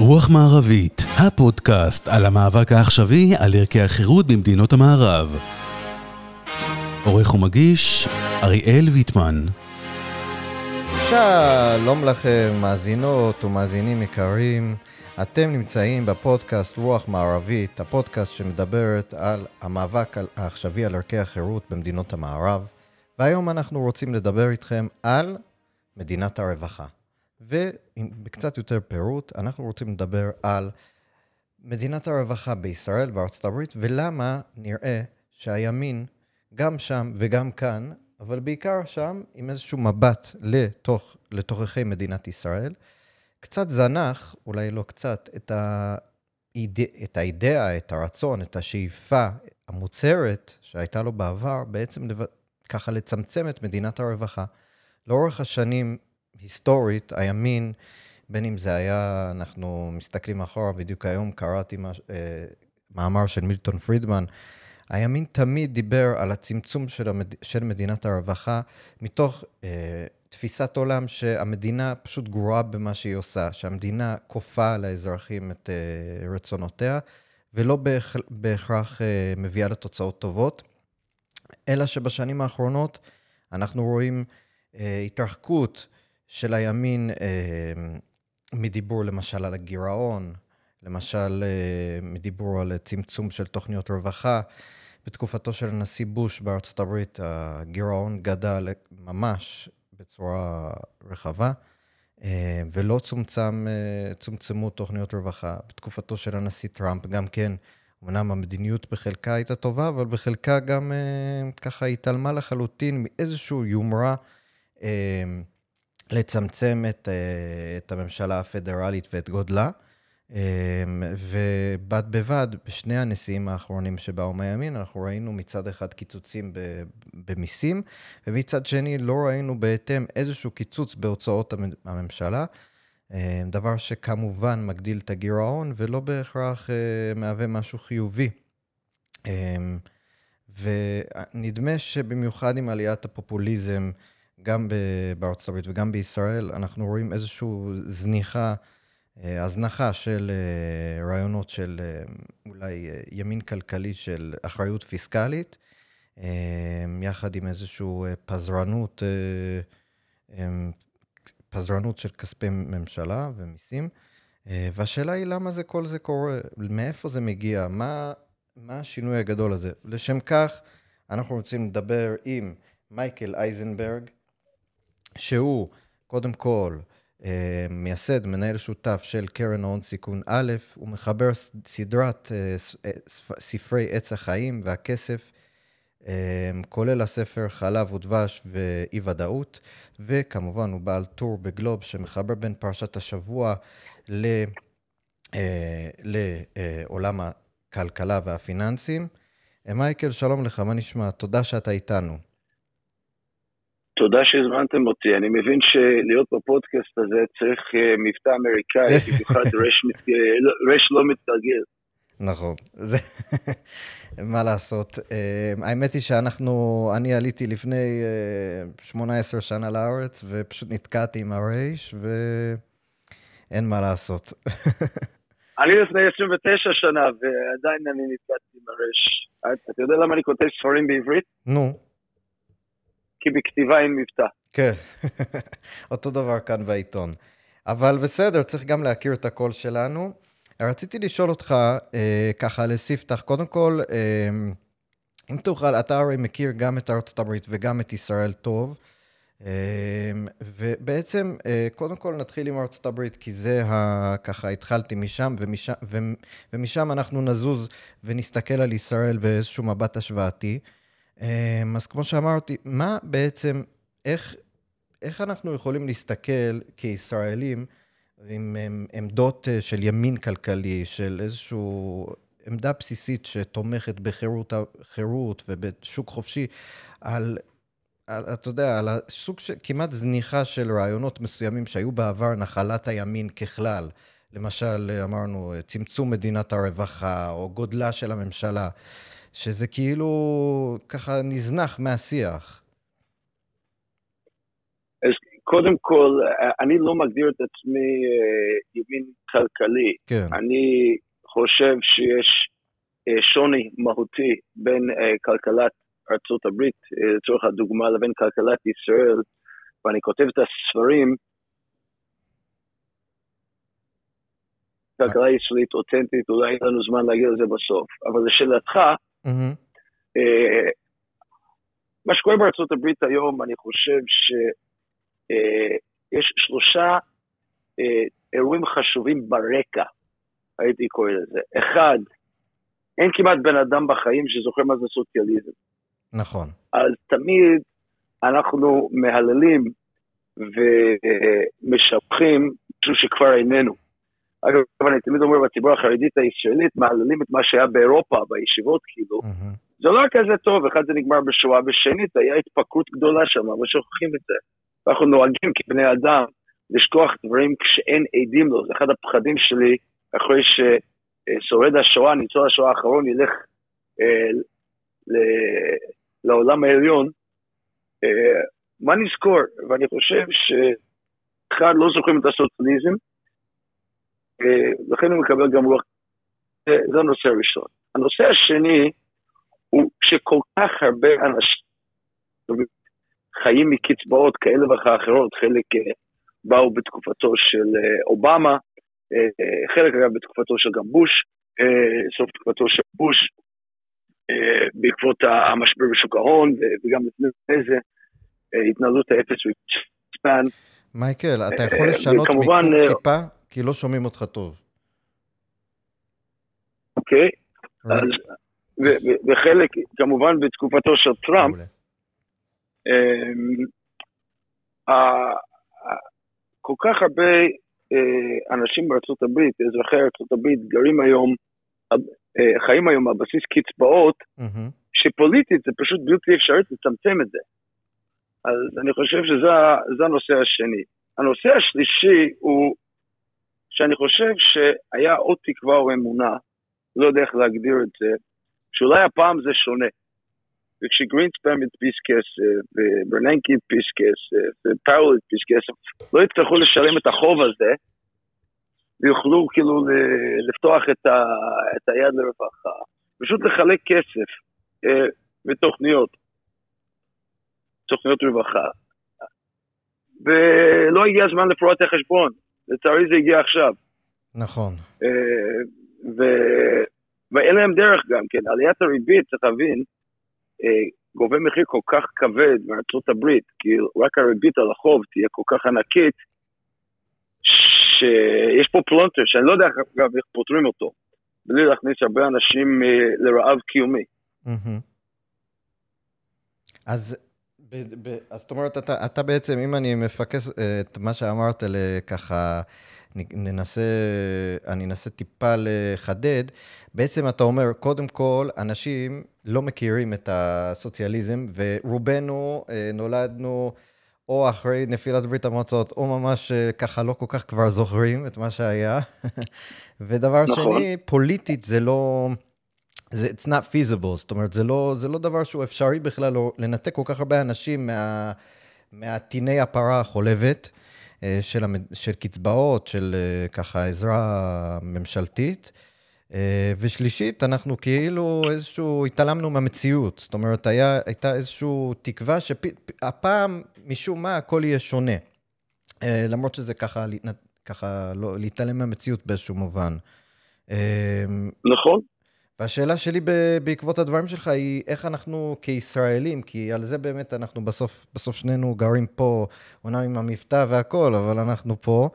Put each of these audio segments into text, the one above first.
רוח מערבית, הפודקאסט על המאבק העכשווי על ערכי החירות במדינות המערב. עורך ומגיש, אריאל ויטמן. שלום לכם, מאזינות ומאזינים יקרים. אתם נמצאים בפודקאסט רוח מערבית, הפודקאסט שמדברת על המאבק העכשווי על ערכי החירות במדינות המערב. והיום אנחנו רוצים לדבר איתכם על מדינת הרווחה. ובקצת יותר פירוט, אנחנו רוצים לדבר על מדינת הרווחה בישראל, בארצות הברית, ולמה נראה שהימין, גם שם וגם כאן, אבל בעיקר שם, עם איזשהו מבט לתוך, לתוככי מדינת ישראל, קצת זנח, אולי לא קצת, את, האיד... את האידאה, את הרצון, את השאיפה המוצהרת שהייתה לו בעבר, בעצם לב... ככה לצמצם את מדינת הרווחה. לאורך השנים היסטורית, הימין, בין אם זה היה, אנחנו מסתכלים אחורה, בדיוק היום קראתי מש, אה, מאמר של מילטון פרידמן, הימין תמיד דיבר על הצמצום של, המד... של מדינת הרווחה מתוך אה, תפיסת עולם שהמדינה פשוט גרועה במה שהיא עושה, שהמדינה כופה על האזרחים את אה, רצונותיה, ולא בהכ... בהכרח אה, מביאה לתוצאות טובות, אלא שבשנים האחרונות אנחנו רואים אה, התרחקות של הימין אה, מדיבור למשל על הגירעון, למשל אה, מדיבור על צמצום של תוכניות רווחה. בתקופתו של הנשיא בוש בארצות הברית הגירעון גדל ממש בצורה רחבה, אה, ולא צומצם, צומצמו תוכניות רווחה. בתקופתו של הנשיא טראמפ גם כן, אמנם המדיניות בחלקה הייתה טובה, אבל בחלקה גם ככה התעלמה לחלוטין מאיזושהי יומרה. לצמצם את, אה, את הממשלה הפדרלית ואת גודלה. אה, ובד בבד, בשני הנשיאים האחרונים שבאו מהימין, אנחנו ראינו מצד אחד קיצוצים במיסים, ומצד שני לא ראינו בהתאם איזשהו קיצוץ בהוצאות הממשלה, אה, דבר שכמובן מגדיל את הגירעון ולא בהכרח מהווה משהו חיובי. ונדמה שבמיוחד עם עליית הפופוליזם, גם בארצות הברית וגם בישראל, אנחנו רואים איזושהי זניחה, אה, הזנחה של אה, רעיונות של אה, אולי ימין כלכלי של אחריות פיסקלית, יחד עם איזושהי פזרנות, פזרנות של כספי ממשלה ומיסים. והשאלה היא למה זה כל זה קורה, מאיפה זה מגיע, מה, מה השינוי הגדול הזה. לשם כך, אנחנו רוצים לדבר עם מייקל אייזנברג, שהוא קודם כל אה, מייסד, מנהל שותף של קרן ההון סיכון א', הוא מחבר סדרת אה, אה, ספרי עץ החיים והכסף, כולל הספר חלב ודבש ואי ודאות, וכמובן הוא בעל טור בגלוב שמחבר בין פרשת השבוע ל... לעולם הכלכלה והפיננסים. מייקל, שלום לך, מה נשמע? תודה שאתה איתנו. תודה שהזמנתם אותי. אני מבין שלהיות בפודקאסט הזה צריך uh, מבטא אמריקאי, במיוחד רש, מת... לא, רש לא מתגלגל. נכון, זה... מה לעשות. Uh, האמת היא שאנחנו, אני עליתי לפני uh, 18 שנה לארץ, ופשוט נתקעתי עם הרייש, ואין מה לעשות. אני לפני 29 שנה, ועדיין אני נתקעתי עם הרייש. אתה יודע למה אני כותב ספרים בעברית? נו. כי בכתיבה אין מבטא. כן, אותו דבר כאן בעיתון. אבל בסדר, צריך גם להכיר את הקול שלנו. רציתי לשאול אותך, אה, ככה לספתח, קודם כל, אה, אם תוכל, אתה הרי מכיר גם את ארצות הברית וגם את ישראל טוב, אה, ובעצם, אה, קודם כל נתחיל עם ארצות הברית, כי זה ה... ככה התחלתי משם, ומשם, ומשם אנחנו נזוז ונסתכל על ישראל באיזשהו מבט השוואתי. אמ, אז כמו שאמרתי, מה בעצם, איך, איך אנחנו יכולים להסתכל כישראלים עם עמדות אה, של ימין כלכלי, של איזושהי עמדה בסיסית שתומכת בחירות ובשוק חופשי, על, על, אתה יודע, על הסוג של כמעט זניחה של רעיונות מסוימים שהיו בעבר נחלת הימין ככלל. למשל, אמרנו, צמצום מדינת הרווחה, או גודלה של הממשלה. שזה כאילו ככה נזנח מהשיח. אז קודם כל, אני לא מגדיר את עצמי ימין כלכלי. כן. אני חושב שיש שוני מהותי בין כלכלת ארצות הברית, לצורך הדוגמה, לבין כלכלת ישראל, ואני כותב את הספרים, כלכלה ישראלית אותנטית, אולי אין לנו זמן להגיד על זה בסוף. אבל לשאלתך, מהמם. אה, מה שקורה בארצות הברית היום, אני חושב שיש שלושה אה, אירועים חשובים ברקע, הייתי קורא לזה. אחד, אין כמעט בן אדם בחיים שזוכר מה זה סוציאליזם. נכון. אז תמיד אנחנו מהללים ומשבחים משהו שכבר איננו. אגב, אני תמיד אומר בציבור החרדית הישראלית, מהללים את מה שהיה באירופה, בישיבות כאילו. זה לא כזה טוב, אחד זה נגמר בשואה, ושנית, היה התפקרות גדולה שם, אבל שוכחים את זה. אנחנו נוהגים כבני אדם לשכוח דברים כשאין עדים לו, זה אחד הפחדים שלי, אחרי ששורד השואה, ניצול השואה האחרון, ילך אה, ל- לעולם העליון, אה, מה נזכור? ואני חושב שאחד, לא זוכרים את הסוציאליזם, לכן הוא מקבל גם רוח, זה, הנושא הראשון. הנושא השני, הוא שכל כך הרבה אנשים חיים מקצבאות כאלה ואחרות, חלק אה, באו בתקופתו של אה, אובמה, אה, חלק אגב בתקופתו של גם בוש, סוף תקופתו של בוש, בעקבות המשבר בשוק ההון, וגם לפני זה, התנהלות האפס וספן. מייקל, אתה יכול לשנות מיקום טיפה? כי לא שומעים אותך טוב. אוקיי? אז, וחלק, כמובן בתקופתו של טראמפ. אמ, כל כך הרבה אה, אנשים בארצות הברית, אזרחי ארצות הברית, גרים היום, אה, חיים היום על בסיס קצבאות. שפוליטית זה פשוט בלתי אפשרית לצמצם את זה. אז אני חושב שזה הנושא השני. הנושא השלישי הוא שאני חושב שהיה עוד תקווה או אמונה, לא יודע איך להגדיר את זה, שאולי הפעם זה שונה. וכשגרינספן הדפיס כסף, וברננקי הדפיס כסף, ופאול הדפיס כסף, לא יצטרכו לשלם את החוב הזה, ויוכלו כאילו לפתוח את, ה, את היד לרווחה. פשוט לחלק כסף אה, בתוכניות, תוכניות רווחה. ולא הגיע הזמן לפרוע את החשבון, לצערי זה הגיע עכשיו. נכון. אה, ו... ואין להם דרך גם כן. עליית הריבית, צריך להבין, אה, גובה מחיר כל כך כבד מארצות הברית, כי רק הריבית על החוב תהיה כל כך ענקית, שיש פה פלונטר, שאני לא יודע אגב איך פותרים אותו, בלי להכניס הרבה אנשים אה, לרעב קיומי. מהמם. אז, ב, ב, אז זאת אומרת, אתה, אתה בעצם, אם אני מפקס אה, את מה שאמרת, ככה, ננסה, אני אנסה טיפה לחדד, בעצם אתה אומר, קודם כל, אנשים לא מכירים את הסוציאליזם, ורובנו אה, נולדנו או אחרי נפילת ברית המועצות, או ממש אה, ככה לא כל כך כבר זוכרים את מה שהיה. ודבר נכון. שני, פוליטית זה לא... זה, it's not feasible, זאת אומרת, זה לא, זה לא דבר שהוא אפשרי בכלל, לא, לנתק כל כך הרבה אנשים מה, מהטיני הפרה החולבת אה, של, המד, של קצבאות, של אה, ככה עזרה ממשלתית. אה, ושלישית, אנחנו כאילו איזשהו, התעלמנו מהמציאות. זאת אומרת, היה, הייתה איזושהי תקווה שהפעם, משום מה, הכל יהיה שונה. למרות שזה ככה, ככה לא, להתעלם מהמציאות באיזשהו מובן. נכון? והשאלה שלי בעקבות הדברים שלך היא איך אנחנו כישראלים, כי על זה באמת אנחנו בסוף, בסוף שנינו גרים פה, אומנם עם המבטא והכל, אבל אנחנו פה.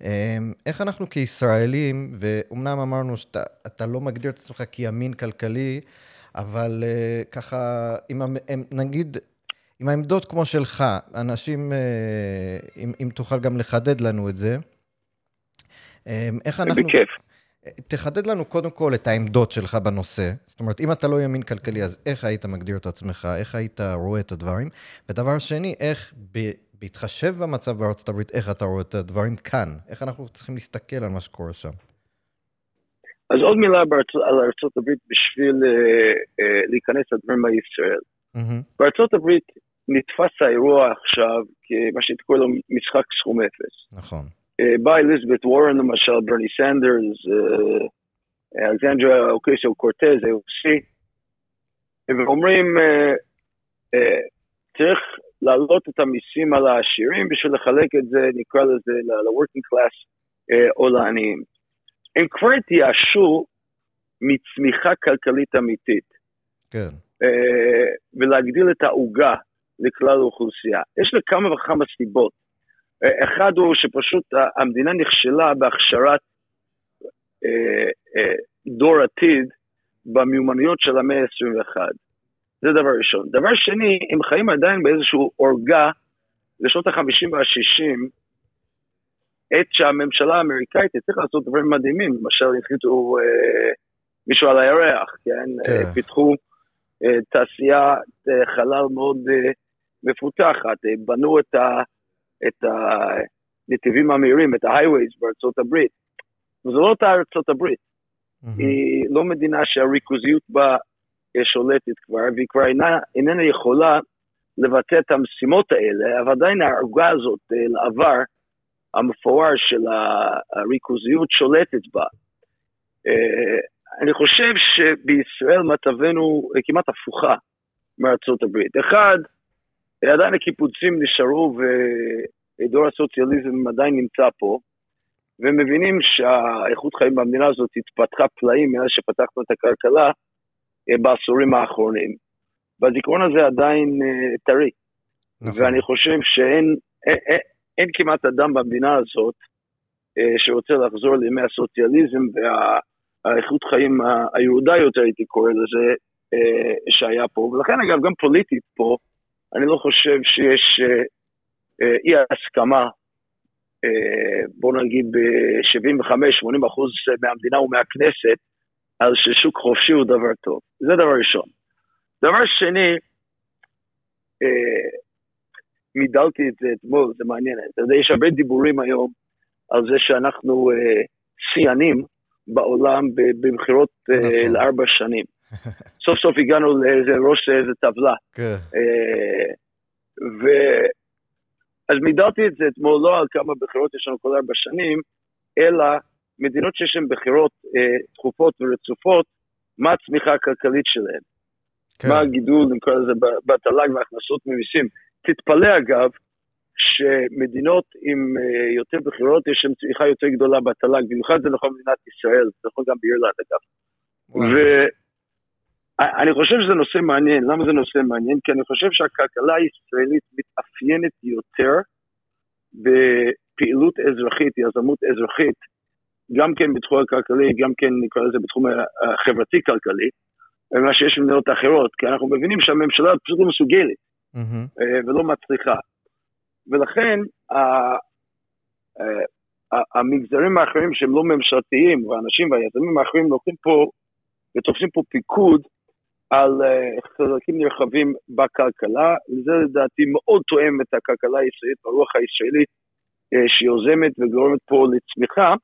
אמ, איך אנחנו כישראלים, ואומנם אמרנו שאתה אתה לא מגדיר את עצמך כימין כלכלי, אבל uh, ככה, הם- נגיד, עם העמדות כמו שלך, אנשים, uh, אם, אם תוכל גם לחדד לנו את זה, um, איך אנחנו... בכיף. תחדד לנו קודם כל את העמדות שלך בנושא. זאת אומרת, אם אתה לא ימין כלכלי, אז איך היית מגדיר את עצמך? איך היית רואה את הדברים? ודבר שני, איך ב- בהתחשב במצב בארצות הברית, איך אתה רואה את הדברים כאן? איך אנחנו צריכים להסתכל על מה שקורה שם? אז עוד מילה בארצות, על ארצות הברית בשביל אה, אה, להיכנס לדברים על ישראל. מהמם, בארצות הברית נתפס האירוע עכשיו כמה שקורא לו משחק סכום אפס. נכון. בא אליזבת וורן למשל, ברני סנדרס, אלכסנדרה אוקיסו קורטז, AOC, ואומרים, צריך להעלות את המיסים על העשירים בשביל לחלק את זה, נקרא לזה, ל-working class או לעניים. הם כבר התייאשו מצמיחה כלכלית אמיתית. כן. ולהגדיל את העוגה לכלל האוכלוסייה. יש לכמה וכמה סיבות. אחד הוא שפשוט המדינה נכשלה בהכשרת דור עתיד במיומנויות של המאה ה-21. זה דבר ראשון. דבר שני, הם חיים עדיין באיזשהו עורגה לשנות ה-50 וה-60, עת שהממשלה האמריקאית הצליחה לעשות דברים מדהימים, למשל החליטו אה, מישהו על הירח, כן? כן. אה, פיתחו אה, תעשיית אה, חלל מאוד אה, מפותחת, אה, בנו את, ה, את הנתיבים המהירים, את ה-highways בארצות הברית. וזו לא אותה ארצות הברית, mm-hmm. היא לא מדינה שהריכוזיות בה שולטת כבר, והיא כבר אינה, איננה יכולה לבטא את המשימות האלה, אבל עדיין העוגה הזאת אה, לעבר המפואר של הריכוזיות שולטת בה. אה, אני חושב שבישראל מצבנו כמעט הפוכה מארצות הברית. אחד, עדיין הקיבוצים נשארו ודור הסוציאליזם עדיין נמצא פה, ומבינים שהאיכות חיים במדינה הזאת התפתחה פלאים מאז שפתחנו את הכלכלה, אה, בעשורים האחרונים. והזיכרון הזה עדיין אה, טרי. נכון. ואני חושב שאין אין, אין, אין כמעט אדם במדינה הזאת אה, שרוצה לחזור לימי הסוציאליזם והאיכות חיים היהודה יותר, הייתי קורא לזה, שהיה פה. ולכן, אגב, גם פוליטית פה, אני לא חושב שיש אי הסכמה, בוא נגיד ב-75-80 אחוז מהמדינה ומהכנסת, על ששוק חופשי הוא דבר טוב. זה דבר ראשון. דבר שני, אה, מידלתי את זה אתמול, זה מעניין. אתה יודע, יש הרבה דיבורים היום על זה שאנחנו אה, שיאנים בעולם במכירות אה, נכון. לארבע שנים. סוף סוף הגענו לאיזה ראש איזה טבלה. כן. אה, ו... אז מידלתי את זה אתמול לא על כמה בחירות יש לנו כל ארבע שנים, אלא מדינות שיש להן בחירות אה, תכופות ורצופות, מה הצמיחה הכלכלית שלהן. כן. מה הגידול, נקרא לזה, בתל"ג והכנסות ממיסים. תתפלא אגב, שמדינות עם אה, יותר בחירות יש להן צמיחה יותר גדולה בתל"ג, במיוחד זה נכון במדינת ישראל, זה נכון גם באירלנד אגב. ואני חושב שזה נושא מעניין, למה זה נושא מעניין? כי אני חושב שהכלכלה הישראלית מתאפיינת יותר בפעילות אזרחית, יזמות אזרחית, גם כן בתחום הכלכלי, גם כן נקרא לזה בתחום החברתי-כלכלי, ממה שיש במדינות אחרות, כי אנחנו מבינים שהממשלה פשוט לא מסוגלת mm-hmm. ולא מצליחה. ולכן המגזרים האחרים שהם לא ממשלתיים, והאנשים והיזמים האחרים לוקחים פה ותופסים פה פיקוד על אה, חלקים נרחבים בכלכלה, וזה לדעתי מאוד תואם את הכלכלה הישראלית, הרוח הישראלית אה, שיוזמת וגורמת פה לצמיחה.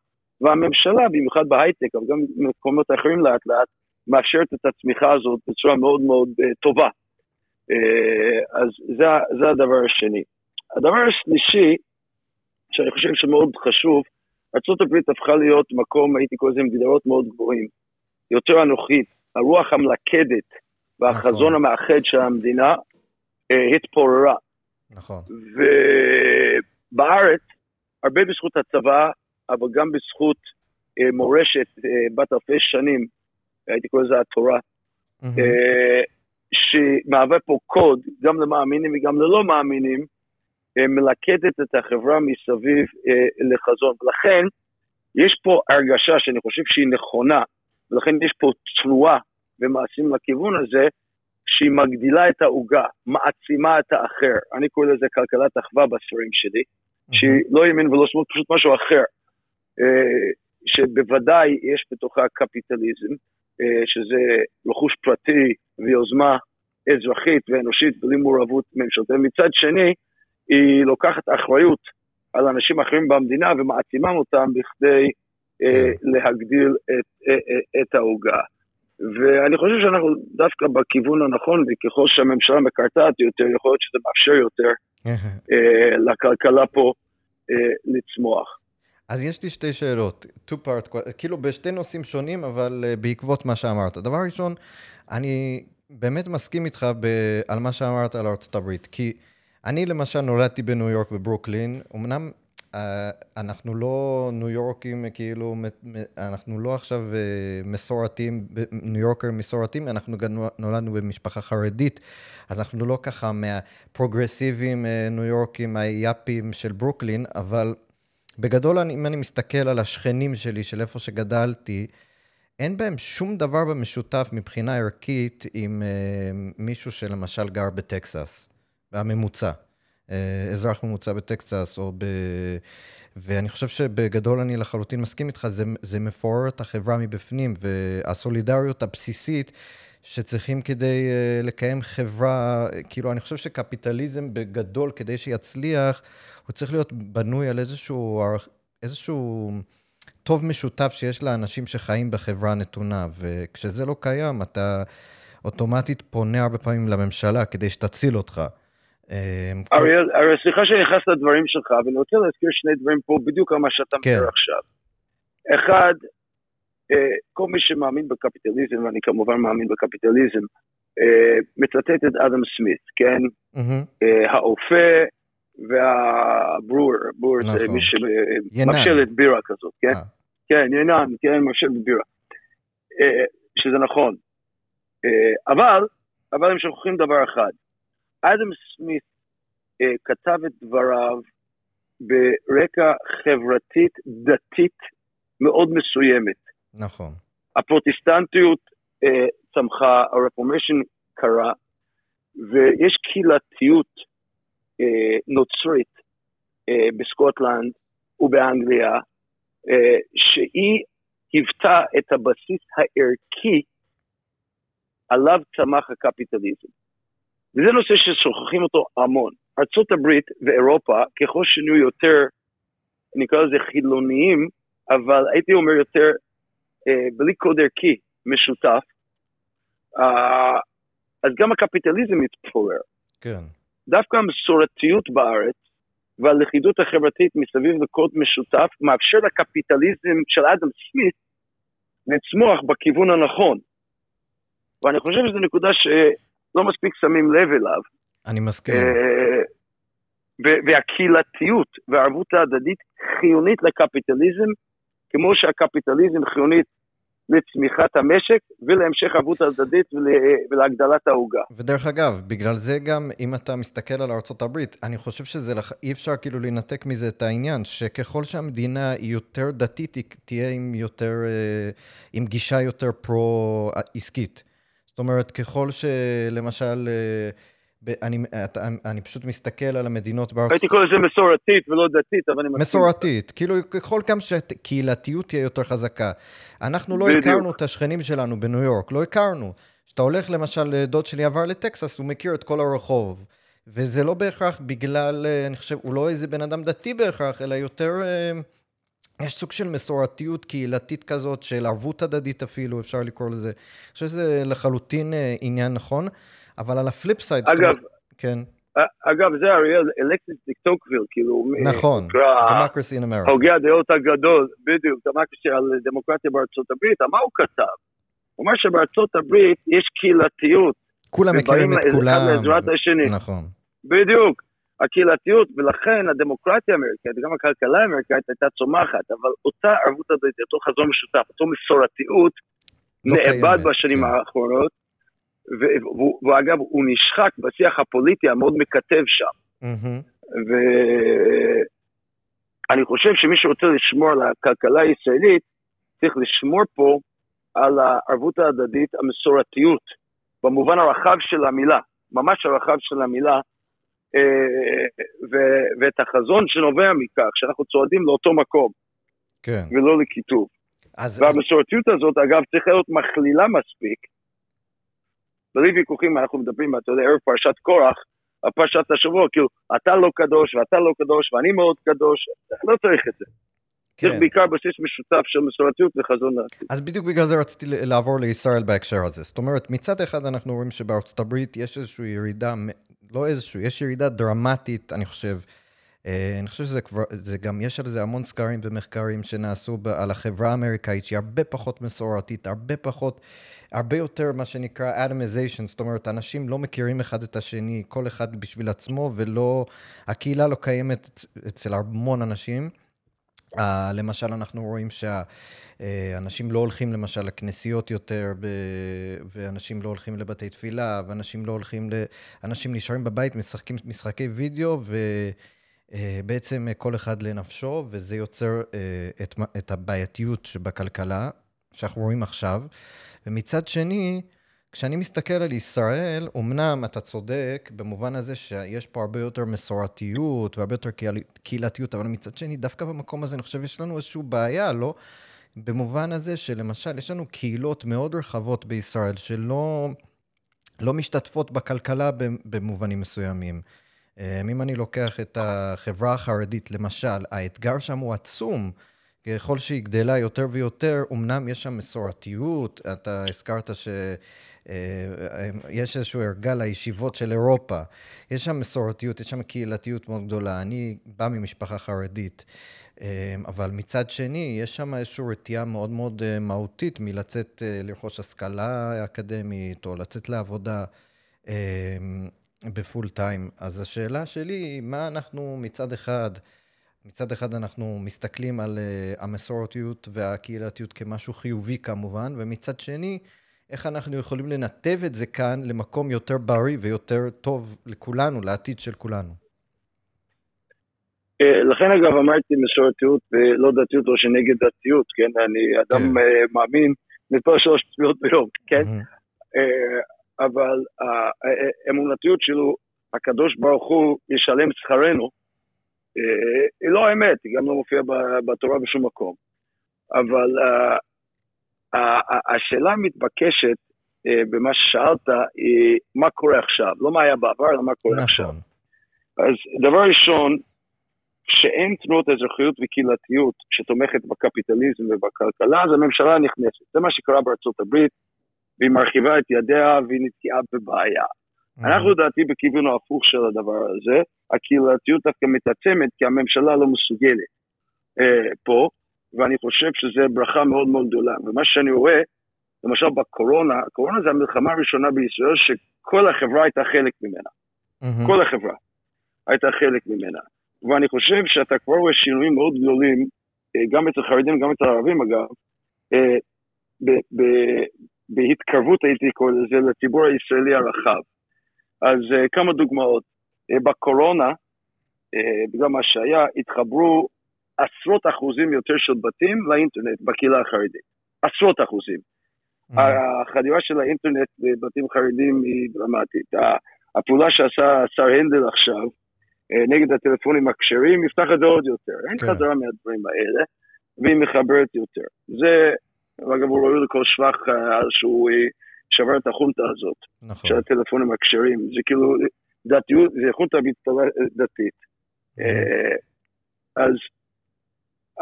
והממשלה, במיוחד בהייטק, אבל גם במקומות אחרים לאט לאט, מאפשרת את הצמיחה הזאת בצורה מאוד מאוד uh, טובה. אז זה, זה הדבר השני. הדבר השלישי, שאני חושב שמאוד חשוב, ארה"ב הפכה להיות מקום, הייתי קורא לזה עם גדרות מאוד גבוהים, יותר אנוכית, הרוח המלכדת והחזון נכון. המאחד של המדינה uh, התפוררה. נכון. ובארץ, הרבה בזכות הצבא, אבל גם בזכות אה, מורשת אה, בת אלפי שנים, הייתי קורא לזה התורה, mm-hmm. אה, שמהווה פה קוד, גם למאמינים וגם ללא מאמינים, אה, מלכדת את החברה מסביב אה, לחזון. ולכן, יש פה הרגשה שאני חושב שהיא נכונה, ולכן יש פה תנועה ומעשים לכיוון הזה, שהיא מגדילה את העוגה, מעצימה את האחר. אני קורא לזה כלכלת אחווה בספרים שלי, mm-hmm. שהיא לא ימין ולא שמאל, פשוט משהו אחר. אה, שבוודאי יש בתוכה קפיטליזם, אה, שזה רכוש פרטי ויוזמה אזרחית ואנושית בלי מעורבות ממשלתית. מצד שני, היא לוקחת אחריות על אנשים אחרים במדינה ומעצימה אותם בכדי. להגדיל את, את העוגה. ואני חושב שאנחנו דווקא בכיוון הנכון, וככל שהממשלה מקרטעת יותר, יכול להיות שזה מאפשר יותר אה, לכלכלה פה אה, לצמוח. אז יש לי שתי שאלות, two part, כאילו בשתי נושאים שונים, אבל אה, בעקבות מה שאמרת. דבר ראשון, אני באמת מסכים איתך ב, על מה שאמרת על ארצות הברית, כי אני למשל נולדתי בניו יורק בברוקלין, אמנם אה, אנחנו לא ניו יורקים, כאילו, אנחנו לא עכשיו אה, מסורתיים, ניו יורקר מסורתיים, אנחנו גם נולדנו במשפחה חרדית, אז אנחנו לא ככה מהפרוגרסיביים אה, ניו יורקים, היאפים של ברוקלין, אבל בגדול, אם אני מסתכל על השכנים שלי, של איפה שגדלתי, אין בהם שום דבר במשותף מבחינה ערכית עם מישהו שלמשל גר בטקסס, הממוצע. אה, אזרח ממוצע בטקסס, או ב... ואני חושב שבגדול אני לחלוטין מסכים איתך, זה, זה מפורר את החברה מבפנים, והסולידריות הבסיסית שצריכים כדי uh, לקיים חברה, כאילו, אני חושב שקפיטליזם בגדול, כדי שיצליח, הוא צריך להיות בנוי על איזשהו, איזשהו טוב משותף שיש לאנשים שחיים בחברה נתונה, וכשזה לא קיים, אתה אוטומטית פונה הרבה פעמים לממשלה כדי שתציל אותך. אמ, אריאל, סליחה שאני נכנס לדברים שלך, אבל אני רוצה להזכיר שני דברים פה בדיוק על מה שאתה כן. מדבר עכשיו. אחד, אה, כל מי שמאמין בקפיטליזם, ואני כמובן מאמין בקפיטליזם, אה, מצטט את אדם סמית, כן? אה, האופה והברואר, ברואר זה נכון. מי שמבשלת בירה כזאת, כן? כן, ינן, כן, מבשלת בירה. שזה נכון. אבל, אבל הם שוכחים דבר אחד. אדם סמית אה, כתב את דבריו ברקע חברתית דתית מאוד מסוימת. נכון. הפרוטסטנטיות אה, צמחה, הרפורמיישן קרה, ויש קהילתיות אה, נוצרית אה, בסקוטלנד ובאנגליה, אה, שהיא היוותה את הבסיס הערכי עליו צמח הקפיטליזם. וזה נושא ששוכחים אותו המון. ארה"ב ואירופה, ככל שנהיו יותר, אני אקרא לזה חילוניים, אבל הייתי אומר יותר אה, בלי קוד ערכי משותף, אה, אז גם הקפיטליזם מתפורר. כן. דווקא המסורתיות בארץ והלכידות החברתית מסביב לקוד משותף מאפשר לקפיטליזם של אדם סמית לצמוח בכיוון הנכון. ואני חושב שזו נקודה ש... לא מספיק שמים לב אליו. אני מסכים. אה, והקהילתיות והערבות ההדדית חיונית לקפיטליזם, כמו שהקפיטליזם חיונית לצמיחת המשק ולהמשך ערבות הדדית ולהגדלת העוגה. ודרך אגב, בגלל זה גם, אם אתה מסתכל על ארה"ב, אני חושב שזה, אי אפשר כאילו לנתק מזה את העניין, שככל שהמדינה היא יותר דתית, היא תהיה עם יותר, אה, עם גישה יותר פרו-עסקית. זאת אומרת, ככל שלמשל... אה, אני, אני פשוט מסתכל על המדינות בארצות... הייתי קורא לזה מסורתית ולא דתית, אבל אני מסכים. מסורתית, כאילו ככל כמה שקהילתיות תהיה יותר חזקה. אנחנו לא בדיוק. הכרנו את השכנים שלנו בניו יורק, לא הכרנו. כשאתה הולך למשל, דוד שלי עבר לטקסס, הוא מכיר את כל הרחוב. וזה לא בהכרח בגלל, אה, אני חושב, הוא לא איזה בן אדם דתי בהכרח, אלא יותר... יש סוג של מסורתיות קהילתית כזאת, של ערבות הדדית אפילו, אפשר לקרוא לזה. אני חושב שזה לחלוטין אה, עניין נכון, אבל על ה flip side... אגב, כן. אגב, זה אריאל אלקסיס דה טוקוויל, כאילו... נכון, Democracy in America. הוגה הדעות הגדול, בדיוק, Democracy על דמוקרטיה בארצות הברית, מה הוא כתב? הוא אמר שבארצות הברית יש קהילתיות. כולם מכירים את כולם. נכון. בדיוק. הקהילתיות, ולכן הדמוקרטיה האמריקאית, וגם הכלכלה האמריקאית הייתה צומחת, אבל אותה ערבות הדתית, אותו חזון משותף, אותו מסורתיות, לא נאבד בשנים כן. האחרונות, ואגב, הוא נשחק בשיח הפוליטי המאוד מקטב שם. Mm-hmm. ואני חושב שמי שרוצה לשמור על הכלכלה הישראלית, צריך לשמור פה על הערבות ההדדית, המסורתיות, במובן הרחב של המילה, ממש הרחב של המילה, אה, ואת החזון שנובע מכך, שאנחנו צועדים לאותו מקום, כן. ולא לקיטוב. אז, והמסורתיות אז... הזאת, אגב, צריכה להיות מכלילה מספיק. בלי ויכוחים אנחנו מדברים, אתה יודע, ערב פרשת קורח, פרשת השבוע, כאילו, אתה לא קדוש ואתה לא קדוש ואני מאוד קדוש, לא צריך את זה. צריך כן. בעיקר בסיס משותף של מסורתיות וחזון לעתיד. אז בדיוק בגלל זה רציתי לעבור לישראל בהקשר הזה. זאת אומרת, מצד אחד אנחנו רואים שבארצות הברית יש איזושהי ירידה, לא איזושהי, יש ירידה דרמטית, אני חושב. אה, אני חושב שזה כבר, זה גם, יש על זה המון סקרים ומחקרים שנעשו על החברה האמריקאית, שהיא הרבה פחות מסורתית, הרבה פחות, הרבה יותר מה שנקרא אדמיזיישן, זאת אומרת, אנשים לא מכירים אחד את השני, כל אחד בשביל עצמו, ולא, הקהילה לא קיימת אצל המון אנשים. Uh, למשל, אנחנו רואים שאנשים uh, לא הולכים למשל לכנסיות יותר. ואנשים לא הולכים לבתי תפילה, ואנשים לא הולכים ל... אנשים נשארים בבית, משחקים משחקי וידאו, ובעצם uh, כל אחד לנפשו, וזה יוצר את, את הבעייתיות שבכלכלה, שאנחנו רואים עכשיו. ומצד שני, כשאני מסתכל על ישראל, אמנם אתה צודק במובן הזה שיש פה הרבה יותר מסורתיות והרבה יותר קהילתיות, אבל מצד שני, דווקא במקום הזה אני חושב יש לנו איזושהי בעיה, לא? במובן הזה שלמשל, יש לנו קהילות מאוד רחבות בישראל שלא לא משתתפות בכלכלה במובנים מסוימים. אמ, אם אני לוקח את החברה החרדית, למשל, האתגר שם הוא עצום. ככל שהיא גדלה יותר ויותר, אמנם יש שם מסורתיות, אתה הזכרת ש... אה, יש איזשהו ערגה לישיבות של אירופה. יש שם מסורתיות, יש שם קהילתיות מאוד גדולה. אני בא ממשפחה חרדית, אה, אבל מצד שני, יש שם איזושהי רתיעה מאוד מאוד אה, מהותית מלצאת לרכוש השכלה אקדמית, או לצאת לעבודה בפול טיים. אז השאלה שלי מה אנחנו מצד אחד... מצד אחד אנחנו מסתכלים על uh, המסורתיות והקהילתיות כמשהו חיובי כמובן, ומצד שני, איך אנחנו יכולים לנתב את זה כאן למקום יותר בריא ויותר טוב לכולנו, לעתיד של כולנו. אה, לכן אגב אמרתי מסורתיות ולא דתיות או שנגד דתיות, כן? אני אדם כן. אה, מאמין, מתפלל שלוש תפילות ביום, כן? אבל האמונתיות שלו, הקדוש ברוך הוא ישלם שכרנו, היא לא האמת, היא גם לא מופיעה בתורה בשום מקום. אבל השאלה המתבקשת אה, במה ששאלת היא מה קורה עכשיו, לא מה היה בעבר, אלא מה קורה נכון. עכשיו. אז דבר ראשון, כשאין תנועות אזרחיות וקהילתיות שתומכת בקפיטליזם ובכלכלה, אז הממשלה נכנסת. זה מה שקרה בארצות הברית, והיא מרחיבה את ידיה והיא נתקעה בבעיה. Mm-hmm. אנחנו לדעתי בכיוון ההפוך של הדבר הזה, הקהילתיות דווקא מתעצמת כי הממשלה לא מסוגלת אה, פה, ואני חושב שזו ברכה מאוד מאוד גדולה. ומה שאני רואה, למשל בקורונה, הקורונה זה המלחמה הראשונה בישראל שכל החברה הייתה חלק ממנה. Mm-hmm. כל החברה הייתה חלק ממנה. ואני חושב שאתה כבר רואה שינויים מאוד גדולים, אה, גם אצל חרדים, גם אצל ערבים אגב, אה, בהתקרבות הייתי קורא לזה לציבור הישראלי הרחב. אז uh, כמה דוגמאות. בקורונה, בגלל מה שהיה, התחברו עשרות אחוזים יותר של בתים לאינטרנט בקהילה החרדית. עשרות אחוזים. Mm-hmm. החדירה של האינטרנט בבתים חרדים היא דרמטית. הפעולה שעשה השר הנדל עכשיו נגד הטלפונים הכשרים, יפתח את זה עוד יותר. אין כן. חזרה מהדברים האלה, והיא מחברת יותר. זה, אגב, הוא ראוי לכל שבח שהוא שבר את החונטה הזאת, נכון. של הטלפונים הכשרים. זה כאילו, דתיות, זה חונטה דתית. אה, אז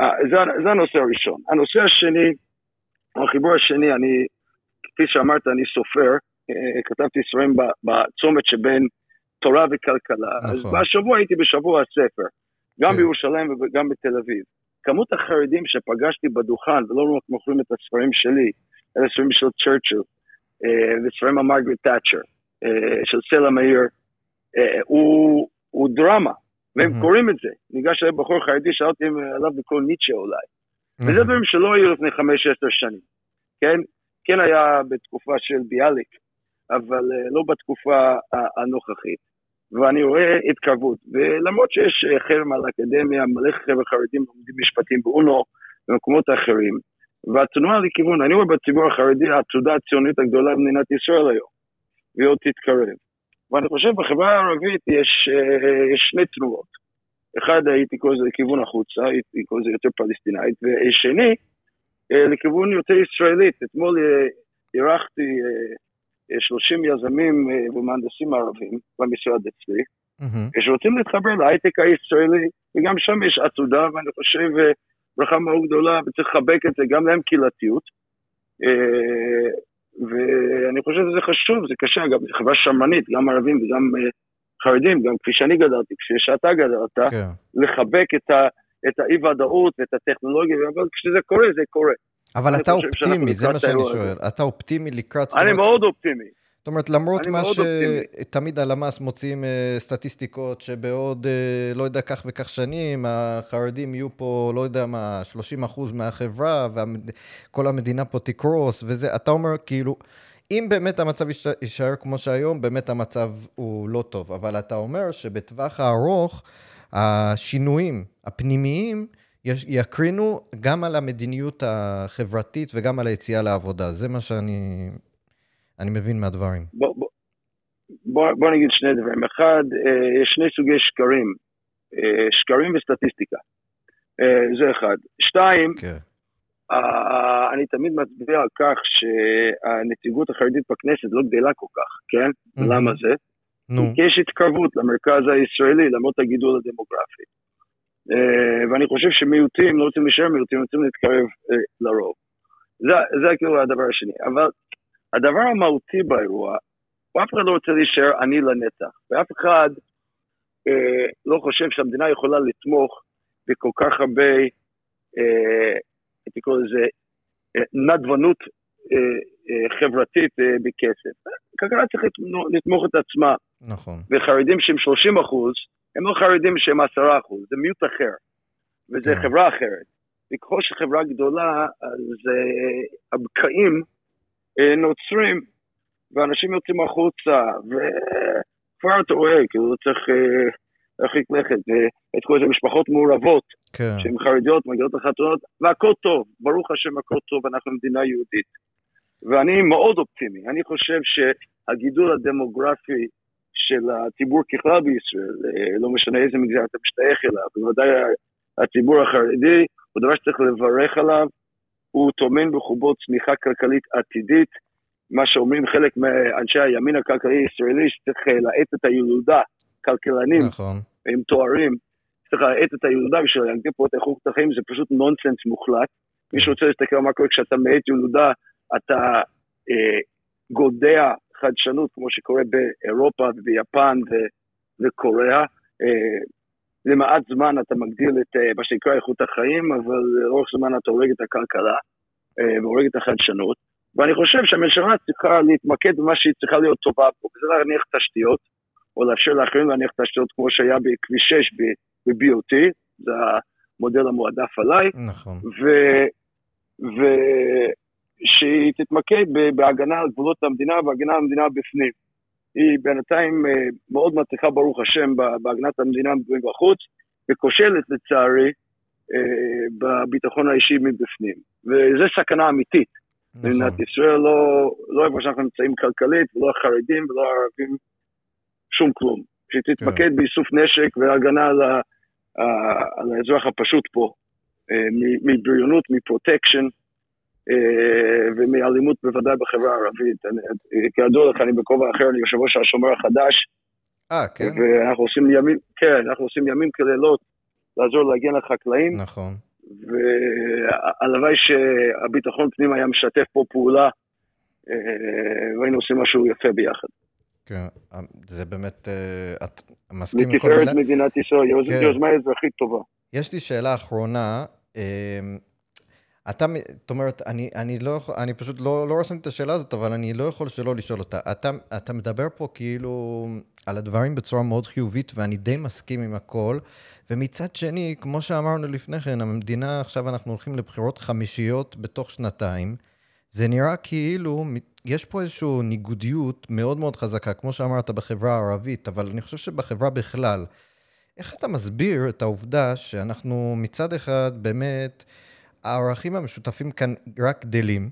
אה, זה, זה הנושא הראשון. הנושא השני, החיבור השני, אני, כפי שאמרת, אני סופר, אה, כתבתי ספרים בצומת שבין תורה וכלכלה. נכון. אז בשבוע הייתי בשבוע הספר, גם כן. בירושלים וגם בתל אביב. כמות החרדים שפגשתי בדוכן, ולא רק מוכרים את הספרים שלי, אלה ספרים של צ'רצ'יל, וספרים על מרגרט תאצ'ר, של סלע מאיר, הוא, הוא דרמה, והם mm-hmm. קוראים את זה. ניגש אליי בחור חרדי, שאלתי עליו בכל ניטשה אולי. Mm-hmm. וזה דברים שלא היו לפני חמש-עשר שנים, כן? כן היה בתקופה של ביאליק, אבל לא בתקופה הנוכחית. ואני רואה התקרבות, ולמרות שיש חרם על האקדמיה, מלא חבר'ה חרדים לומדים משפטים באונו ובמקומות אחרים, והתנועה לכיוון, אני רואה בציבור החרדי העתודה הציונית הגדולה במדינת ישראל היום, והיא עוד תתקרב. ואני חושב בחברה הערבית יש, אה, יש שני תנועות. אחד הייתי קורא לזה לכיוון החוצה, הייתי קורא לזה יותר פלסטינאית, ושני, אה, לכיוון יותר ישראלית. אתמול אה, אירחתי 30 יזמים ומהנדסים ערבים במשרד אצלי, mm-hmm. שרוצים להתחבר להייטק הישראלי, וגם שם יש עתודה, ואני חושב ברכה מאוד גדולה, וצריך לחבק את זה, גם להם קהילתיות. אה, ואני חושב שזה חשוב, זה קשה, אגב, זו חברה שמרנית, גם ערבים וגם אה, חרדים, גם כפי שאני גדלתי, כפי שאתה גדלת, כן. לחבק את, ה, את האי-ודאות ואת הטכנולוגיה, אבל כשזה קורה, זה קורה. אבל אתה אופטימי, זה מה שאני שואל. אתה אופטימי לקראת... אני מאוד אופטימי. זאת אומרת, למרות מה שתמיד הלמ"ס מוציאים uh, סטטיסטיקות שבעוד, uh, לא יודע, כך וכך שנים, החרדים יהיו פה, לא יודע מה, 30 אחוז מהחברה, וכל המדינה פה תקרוס, וזה, אתה אומר, כאילו, אם באמת המצב יישאר כמו שהיום, באמת המצב הוא לא טוב. אבל אתה אומר שבטווח הארוך, השינויים הפנימיים, יקרינו גם על המדיניות החברתית וגם על היציאה לעבודה. זה מה שאני אני מבין מהדברים. בוא, בוא, בוא, בוא נגיד שני דברים. אחד, אה, יש שני סוגי שקרים, אה, שקרים וסטטיסטיקה. אה, זה אחד. שתיים, okay. כן. אני תמיד מצביע על כך שהנציגות החרדית בכנסת לא גדלה כל כך, כן? Mm-hmm. למה זה? No. כי יש התקרבות למרכז הישראלי למרות הגידול הדמוגרפי. ואני חושב שמיעוטים לא רוצים להישאר מיעוטים, רוצים להתקרב לרוב. זה, זה כאילו הדבר השני. אבל הדבר המהותי באירוע, אף אחד לא רוצה להישאר עני לנצח, ואף אחד אה, לא חושב שהמדינה יכולה לתמוך בכל כך הרבה, אה, הייתי קורא לזה, אה, נדבנות אה, אה, חברתית אה, בכסף. כלכלה צריך לתמוך את עצמה. נכון. וחרדים שהם 30 אחוז, הם לא חרדים שהם 10 אחוז, זה מיעוט אחר, וזה כן. חברה אחרת. וככל שחברה גדולה, אז אה, הבקעים אה, נוצרים, ואנשים יוצאים החוצה, וכבר אתה רואה, כאילו צריך אה, להרחיק לכת, את כל זה משפחות מעורבות, כן. שהן חרדיות, מגיעות לחתונות, והכל טוב, ברוך השם הכל טוב, אנחנו מדינה יהודית. ואני מאוד אופטימי, אני חושב שהגידול הדמוגרפי של הציבור ככלל בישראל, אה, לא משנה איזה מגזר אתה משתייך אליו, בוודאי הציבור החרדי, הוא דבר שצריך לברך עליו, הוא טומן בחובו צמיחה כלכלית עתידית, מה שאומרים חלק מאנשי הימין הכלכלי הישראלי, שצריך אה, להאט את הילודה, כלכלנים נכון. עם תוארים, צריך להאט את הילודה בשביל להגדיל פה את איכות החיים, זה פשוט נונסנס מוחלט. מי כן. שרוצה להסתכל על מה קורה כשאתה מאט ילודה, אתה אה, גודע חדשנות, כמו שקורה באירופה וביפן ו- וקוריאה. אה, למעט זמן אתה מגדיל את אה, מה שנקרא איכות החיים, אבל לאורך זמן אתה הורג את הכלכלה אה, והורג את החדשנות. ואני חושב שהממשלה צריכה להתמקד במה שהיא צריכה להיות טובה פה, וזה להניח תשתיות, או לאפשר לאחרים להניח תשתיות כמו שהיה בכביש 6 ב-BOT, זה המודל המועדף עליי. נכון. ושהיא תתמקד בהגנה על גבולות המדינה והגנה על המדינה בפנים. היא בינתיים אה, מאוד מצליחה, ברוך השם, בהגנת המדינה מבחוץ, וכושלת לצערי אה, בביטחון האישי מבפנים. וזו סכנה אמיתית. נכון. מדינת ישראל לא, לא איפה שאנחנו נמצאים כלכלית, לא החרדים ולא הערבים, שום כלום. שהיא תתמקד כן. באיסוף נשק והגנה על, ה, על האזרח הפשוט פה, אה, מבריונות, מפרוטקשן. אה, ומאלימות בוודאי בחברה הערבית. כידוע לך, אני בכובע אחר, אני יושב ראש השומר החדש. אה, כן? ואנחנו עושים ימים, כן, אנחנו עושים ימים כלילות לעזור להגן לחקלאים. נכון. והלוואי שהביטחון פנים היה משתף פה פעולה, אה, והיינו עושים משהו יפה ביחד. כן, זה באמת, אה, את מסכים עם כל מילה? לתפארת מדינת ישראל, כן. יוזמה אזרחית טובה. יש לי שאלה אחרונה. אתה, זאת אומרת, אני, אני לא אני פשוט לא, לא רשמתי את השאלה הזאת, אבל אני לא יכול שלא לשאול אותה. אתה, אתה מדבר פה כאילו על הדברים בצורה מאוד חיובית, ואני די מסכים עם הכל. ומצד שני, כמו שאמרנו לפני כן, המדינה, עכשיו אנחנו הולכים לבחירות חמישיות בתוך שנתיים. זה נראה כאילו יש פה איזושהי ניגודיות מאוד מאוד חזקה, כמו שאמרת בחברה הערבית, אבל אני חושב שבחברה בכלל. איך אתה מסביר את העובדה שאנחנו מצד אחד באמת... הערכים המשותפים כאן רק גדלים.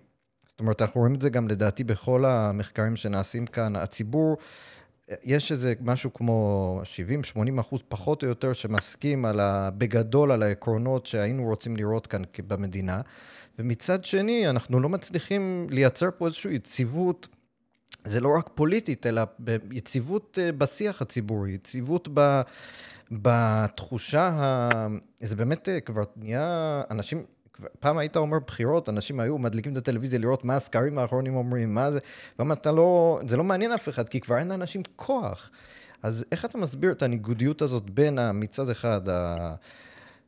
זאת אומרת, אנחנו רואים את זה גם לדעתי בכל המחקרים שנעשים כאן. הציבור, יש איזה משהו כמו 70-80 אחוז פחות או יותר שמסכים על ה, בגדול על העקרונות שהיינו רוצים לראות כאן במדינה. ומצד שני, אנחנו לא מצליחים לייצר פה איזושהי יציבות, זה לא רק פוליטית, אלא יציבות אה, בשיח הציבורי, יציבות ב... בתחושה, ה... זה באמת אה, כבר נהיה, אנשים, פעם היית אומר בחירות, אנשים היו מדליקים את הטלוויזיה לראות מה הסקרים האחרונים אומרים, מה זה, ואומר, אתה לא, זה לא מעניין אף אחד, כי כבר אין לאנשים כוח. אז איך אתה מסביר את הניגודיות הזאת בין מצד אחד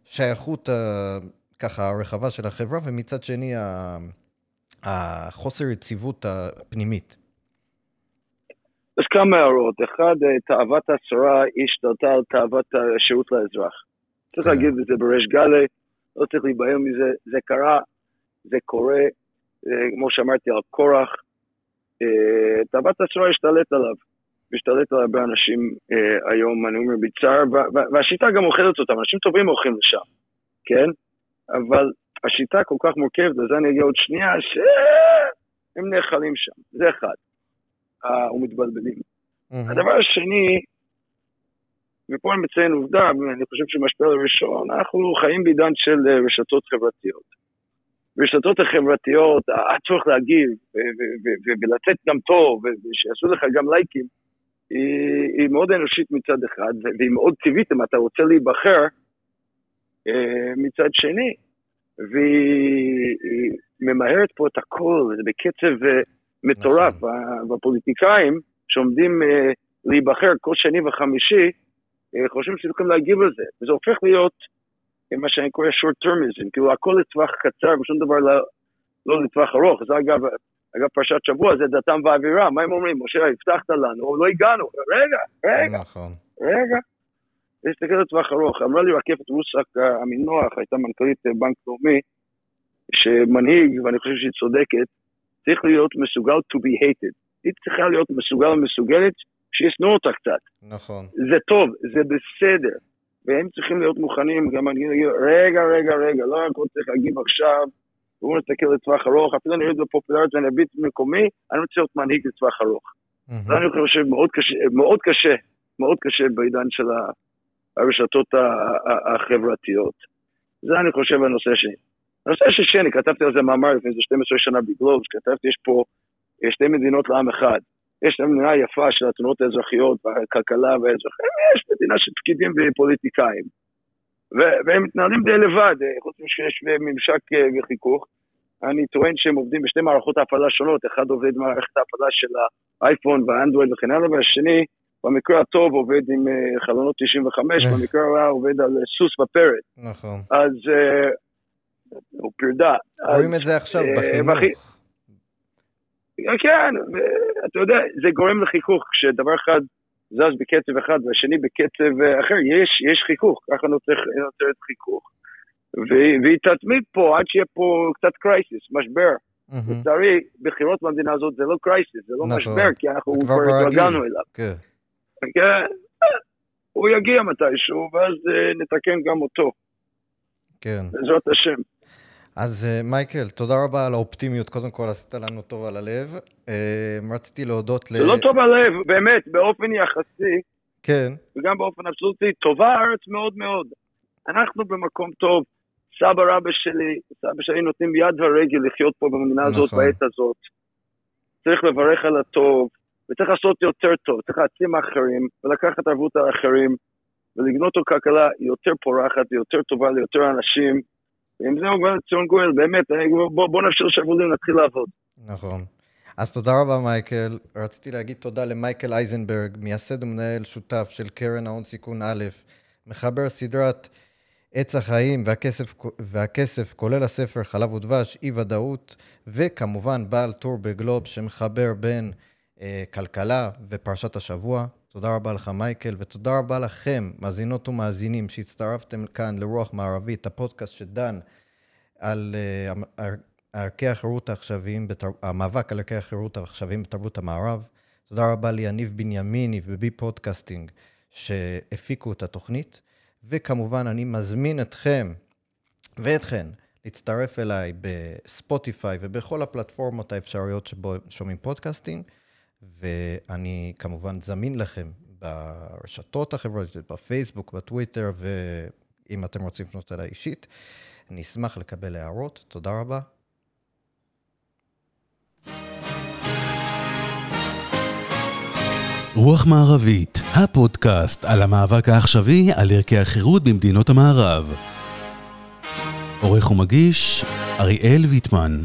השייכות ככה הרחבה של החברה, ומצד שני החוסר יציבות הפנימית? יש כמה הערות. אחד, תאוות השרה השתלטה על תאוות השירות לאזרח. צריך כן. להגיד את זה בריש גלי, לא צריך להיבהל מזה, זה קרה, זה קורה, כמו שאמרתי על קורח, אה, תאוות השרה השתלט עליו. משתלט על הרבה אנשים אה, היום, אני אומר בצער, והשיטה גם אוכלת אותם, אנשים טובים אוכלים לשם, כן? אבל השיטה כל כך מורכבת, לזה אני אגיע עוד שנייה, שהם נאכלים שם, זה אחד, אה, ומתבלבלים. הדבר השני, ופה אני מציין עובדה, אני חושב שמשפיע הראשון, אנחנו חיים בעידן של אה, רשתות חברתיות. ברשתות החברתיות, הצורך להגיב ולתת גם טוב, ושיעשו לך גם לייקים, היא, היא מאוד אנושית מצד אחד, והיא מאוד טבעית אם אתה רוצה להיבחר אה, מצד שני. והיא ממהרת פה את הכל, זה בקצב אה, מטורף. נכון. והפוליטיקאים שעומדים אה, להיבחר כל שני וחמישי, חושבים שהם יכולים להגיב על זה. וזה הופך להיות מה שאני קורא short termism, כאילו הכל לטווח קצר ושום דבר לא, לא לטווח ארוך. זה אגב אגב, פרשת שבוע זה דתם ואווירה, מה הם אומרים? משה, הבטחת לנו, לא הגענו. רגע, רגע, נכון. רגע. להסתכל לטווח ארוך. אמרה לי רקפת רוסק המינוח, הייתה מנכ"לית בנק לאומי, שמנהיג, ואני חושב שהיא צודקת, צריך להיות מסוגל to be hated. היא צריכה להיות מסוגל ומסוגלת שישנאו אותה קצת. נכון. זה טוב, זה בסדר. והם צריכים להיות מוכנים, גם אני אגיד, רגע, רגע, רגע, לא רק צריך להגיב עכשיו, בואו נסתכל לטווח ארוך, אפילו אני אוהב בפופולריות ואני אביט מקומי, אני רוצה להיות מנהיג לטווח ארוך. זה אני חושב מאוד קשה, מאוד קשה, מאוד קשה בעידן של הרשתות החברתיות. זה אני חושב הנושא השני. הנושא השני, כתבתי על זה מאמר לפני איזה 12 שנה בגלובס, כתבתי, יש פה שתי מדינות לעם אחד. יש להם מדינה יפה של התנועות האזרחיות והכלכלה והאזרחים, יש מדינה של פקידים ופוליטיקאים. והם מתנהלים די לבד, אה, חוץ משיש ממשק אה, וחיכוך. אני טוען שהם עובדים בשתי מערכות הפעלה שונות, אחד עובד במערכת ההפעלה של האייפון והאנדרואיד וכן הלאה, והשני, במקרה הטוב עובד עם אה, חלונות 95, במקרה הרע עובד על סוס בפרט. נכון. אז הוא פרדה. רואים את זה עכשיו בחינוך. כן, אתה יודע, זה גורם לחיכוך, כשדבר אחד זז בקצב אחד והשני בקצב אחר, יש, יש חיכוך, ככה נוצרת חיכוך. והיא תתמיד פה עד שיהיה פה קצת קרייסיס, משבר. לצערי, בחירות במדינה הזאת זה לא קרייסיס, זה לא נכון. משבר, כי אנחנו כבר התרגלנו אליו. כן. כן. הוא יגיע מתישהו, ואז אה, נתקן גם אותו. כן. בעזרת השם. אז אה, מייקל, תודה רבה על האופטימיות. קודם כל, עשית לנו טוב על הלב. אה, רציתי להודות ל... לא טוב על הלב, באמת, באופן יחסי. כן. וגם באופן אבסולוטי, טובה הארץ מאוד מאוד. אנחנו במקום טוב. סבא רבא שלי, סבא שלי נותנים יד ורגל לחיות פה במדינה הזאת נכון. בעת הזאת. צריך לברך על הטוב, וצריך לעשות יותר טוב, צריך להעצים אחרים, ולקחת ערבות על אחרים, ולבנות לו כלכלה יותר פורחת ויותר טובה ליותר אנשים. ועם זה אומר ציון גואל, באמת, בוא, בוא נפשיר שבולים, נתחיל לעבוד. נכון. אז תודה רבה מייקל. רציתי להגיד תודה למייקל אייזנברג, מייסד ומנהל שותף של קרן ההון סיכון א', מחבר סדרת עץ החיים והכסף, והכסף, כולל הספר חלב ודבש, אי ודאות, וכמובן בעל טור בגלוב שמחבר בין אה, כלכלה ופרשת השבוע. תודה רבה לך מייקל, ותודה רבה לכם, מאזינות ומאזינים, שהצטרפתם כאן לרוח מערבית, הפודקאסט שדן על אה, ערכי החירות העכשוויים, בתר... המאבק על ערכי החירות העכשוויים בתרבות המערב. תודה רבה ליניב בנימיני ובי פודקאסטינג שהפיקו את התוכנית. וכמובן, אני מזמין אתכם ואתכן להצטרף אליי בספוטיפיי ובכל הפלטפורמות האפשריות שבו שומעים podcasting. ואני כמובן זמין לכם ברשתות החברתיות, בפייסבוק, בטוויטר, ואם אתם רוצים לפנות אליי אישית, אני אשמח לקבל הערות. תודה רבה. רוח מערבית, הפודקאסט על המאבק העכשווי על ערכי החירות במדינות המערב. עורך ומגיש, אריאל ויטמן.